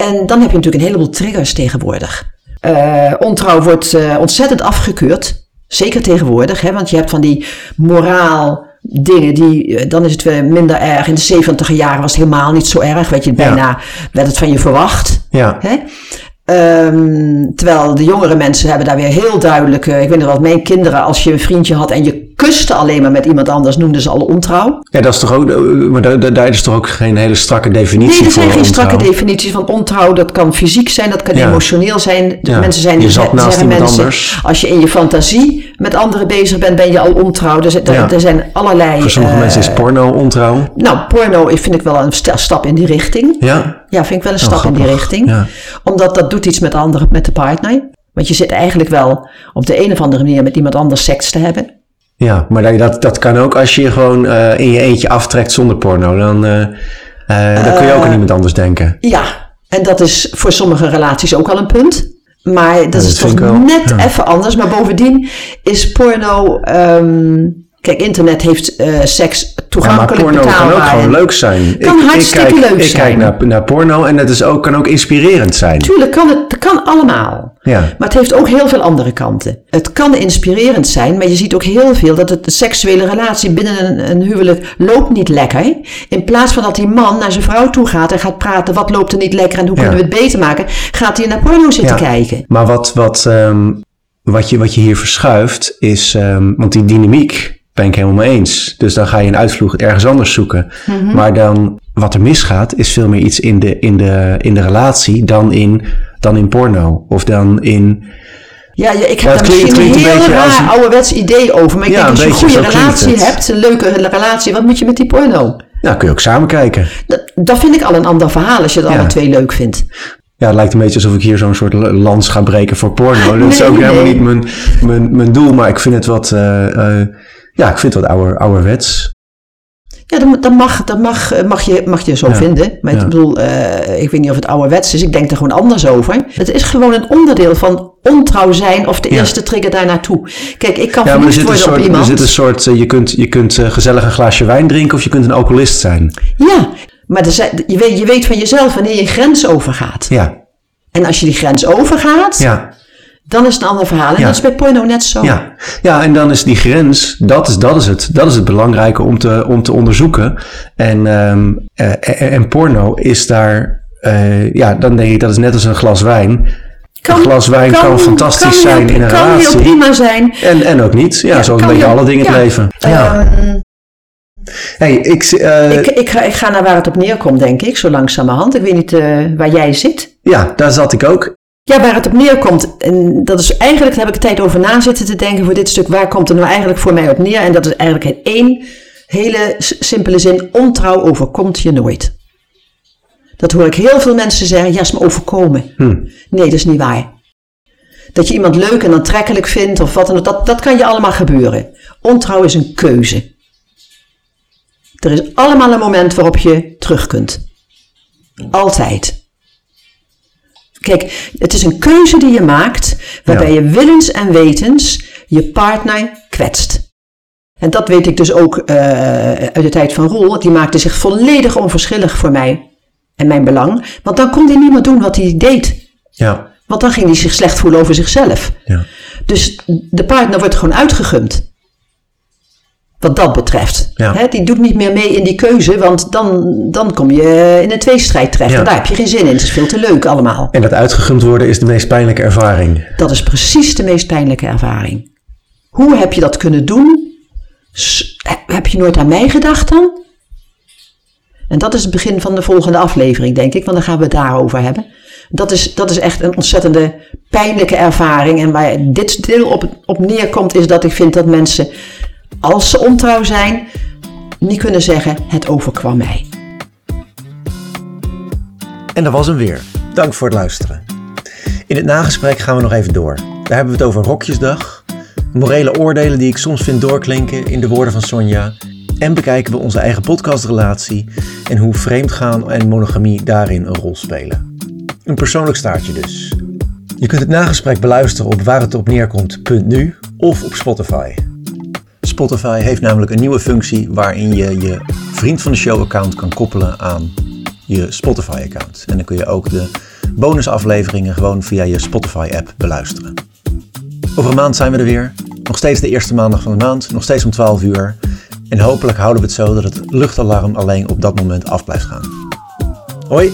En dan heb je natuurlijk een heleboel triggers tegenwoordig. Eh, ontrouw wordt eh, ontzettend afgekeurd. Zeker tegenwoordig, hè, want je hebt van die moraal dingen die, eh, dan is het weer minder erg. In de 70 jaren was het helemaal niet zo erg. Weet je, bijna werd het van je verwacht. ja, Hè? Ehm, terwijl de jongere mensen hebben daar weer heel duidelijk, ik weet nog wat, mijn kinderen, als je een vriendje had en je kuste alleen maar met iemand anders, noemden ze al ontrouw. ja, dat is toch ook, eh, maar daar, is toch ook geen hele strakke definitie Nee, er voor zijn geen strakke definities van ontrouw. Dat kan fysiek zijn, dat kan Ja. emotioneel zijn. Ja. Mensen zijn Je zat naast iemand mensen, anders. als je in je fantasie met anderen bezig bent, ben je al ontrouw. Er, zijn- er- Ja. er zijn allerlei. Voor sommige eh, mensen is porno ontrouw. Nou, porno vind ik wel een sta- stap in die richting. Ja, Ja, vind ik wel een stap in die Oh, richting. Omdat dat doet iets met de andere, met de partner. Want je zit eigenlijk wel op de een of andere manier met iemand anders seks te hebben. Ja, maar dat, dat kan ook als je je gewoon eh, in je eentje aftrekt zonder porno. Dan, eh, eh, dan kun je ook aan iemand anders denken. Ja, en dat is voor sommige relaties ook al een punt. Maar dat dat is toch net ja. even anders. Maar bovendien is porno. ehm, kijk, internet heeft eh, seks Ja, maar toegankelijk porno kan ook gewoon leuk zijn. Kan hartstikke kijk, leuk ik zijn. kijk naar, naar porno en het is ook, kan ook inspirerend zijn. Tuurlijk kan het, kan allemaal. Ja. Maar het heeft ook heel veel andere kanten. Het kan inspirerend zijn, maar je ziet ook heel veel dat het, de seksuele relatie binnen een, een huwelijk loopt niet lekker. In plaats van dat die man naar zijn vrouw toe gaat en gaat praten, wat loopt er niet lekker en hoe Ja. kunnen we het beter maken, gaat hij naar porno zitten Ja. kijken. Maar wat, wat, ehm, wat, je, wat je hier verschuift is, ehm, want die dynamiek ben ik helemaal mee eens. Dus dan ga je een uitvloeg ergens anders zoeken. Mhm. Maar dan, wat er misgaat, is veel meer iets in de, in de, in de relatie dan in, dan in porno. Of dan in, Ja, ja, ik heb het daar klinkt- misschien klinkt een een heel raar een- ouderwets idee over. Maar ik Ja, denk, als je een een goede relatie hebt, een leuke relatie, wat moet je met die porno? nou kun je ook samen kijken. Dat, dat vind ik al een ander verhaal als je het alle twee leuk vindt. Ja, het lijkt een beetje alsof ik hier zo'n soort lans ga breken voor porno. Dat is Nee, ook helemaal niet mijn, mijn, mijn doel, maar ik vind het wat, eh, eh, ja, ik vind het wat ouder, ouderwets. Ja, dat, dat, mag, dat mag, eh, mag, je, mag je zo Ja. vinden. Maar Ja. ik bedoel, eh, ik weet niet of het ouderwets is. Ik denk er gewoon anders over. Het is gewoon een onderdeel van ontrouw zijn of de Ja. eerste trigger daar naartoe. Kijk, ik kan Ja, maar er zit een op soort, er iemand. zit een soort eh, je kunt, je kunt gezellig een glaasje wijn drinken of je kunt een alcoholist zijn. Ja, maar er zijn, je, weet, je weet van jezelf wanneer je grens overgaat. Ja, En als je die grens overgaat, ja, dan is het een ander verhaal. En Ja. dat is bij porno net zo. ja. Ja, en dan is die grens, dat is, dat is het. Dat is het belangrijke om te, om te onderzoeken. En, ehm, eh, en, en porno is daar, eh, ja, dan denk ik dat is net als een glas wijn. een glas wijn kan, fantastisch zijn in een kan relatie. heel prima zijn. En, en ook niet. Ja, Ja, zo een kan beetje heel- alle dingen in het leven. Ja. Ehm, Hey, ik, eh, ik, ik, ga, ik ga naar waar het op neerkomt, denk ik, zo langzamerhand. Ik weet niet eh, waar jij zit. ja, daar zat ik ook. Ja, waar het op neerkomt, en dat is eigenlijk, daar heb ik tijd over na zitten te denken voor dit stuk. Waar komt het nou eigenlijk voor mij op neer? En dat is eigenlijk in één hele simpele zin: ontrouw overkomt je nooit. Dat hoor ik heel veel mensen zeggen: ja, is me overkomen. Hm. Nee, dat is niet waar. Dat je iemand leuk en aantrekkelijk vindt of wat dan ook, dat, dat kan je allemaal gebeuren. Ontrouw is een keuze. Er is allemaal een moment waarop je terug kunt. Altijd. Kijk, het is een keuze die je maakt waarbij Ja. je willens en wetens je partner kwetst. En dat weet ik dus ook eh, uit de tijd van Roel. Die maakte zich volledig onverschillig voor mij en mijn belang. Want dan kon hij niet meer doen wat hij deed. Ja, Want dan ging hij zich slecht voelen over zichzelf. ja. Dus de partner wordt gewoon uitgegumd. Wat dat betreft. Ja. Die doet niet meer mee in die keuze, want dan, dan kom je in een tweestrijd terecht. Ja. En daar heb je geen zin in. Het is veel te leuk allemaal. En dat uitgegumd worden is de meest pijnlijke ervaring. Dat is precies de meest pijnlijke ervaring. Hoe heb je dat kunnen doen? S- Heb je nooit aan mij gedacht dan? En dat is het begin van de volgende aflevering, denk ik, want dan gaan we het daarover hebben. Dat is, dat is echt een ontzettende pijnlijke ervaring. En waar dit deel op, op neerkomt, is dat ik vind dat mensen, als ze ontrouw zijn, niet kunnen zeggen: het overkwam mij. En dat was hem weer. Dank voor het luisteren. In het nagesprek gaan we nog even door. Daar hebben we het over Rokjesdag, morele oordelen die ik soms vind doorklinken in de woorden van Sonja. En bekijken we onze eigen podcastrelatie en hoe vreemdgaan en monogamie daarin een rol spelen. Een persoonlijk staartje dus. Je kunt het nagesprek beluisteren op waar het op neerkomt.nu of op Spotify. Spotify heeft namelijk een nieuwe functie waarin je je vriend van de show account kan koppelen aan je Spotify account. En dan kun je ook de bonusafleveringen gewoon via je Spotify app beluisteren. Over een maand zijn we er weer. Nog steeds de eerste maandag van de maand, nog steeds om 12 uur. En hopelijk houden we het zo dat het luchtalarm alleen op dat moment af blijft gaan. Hoi!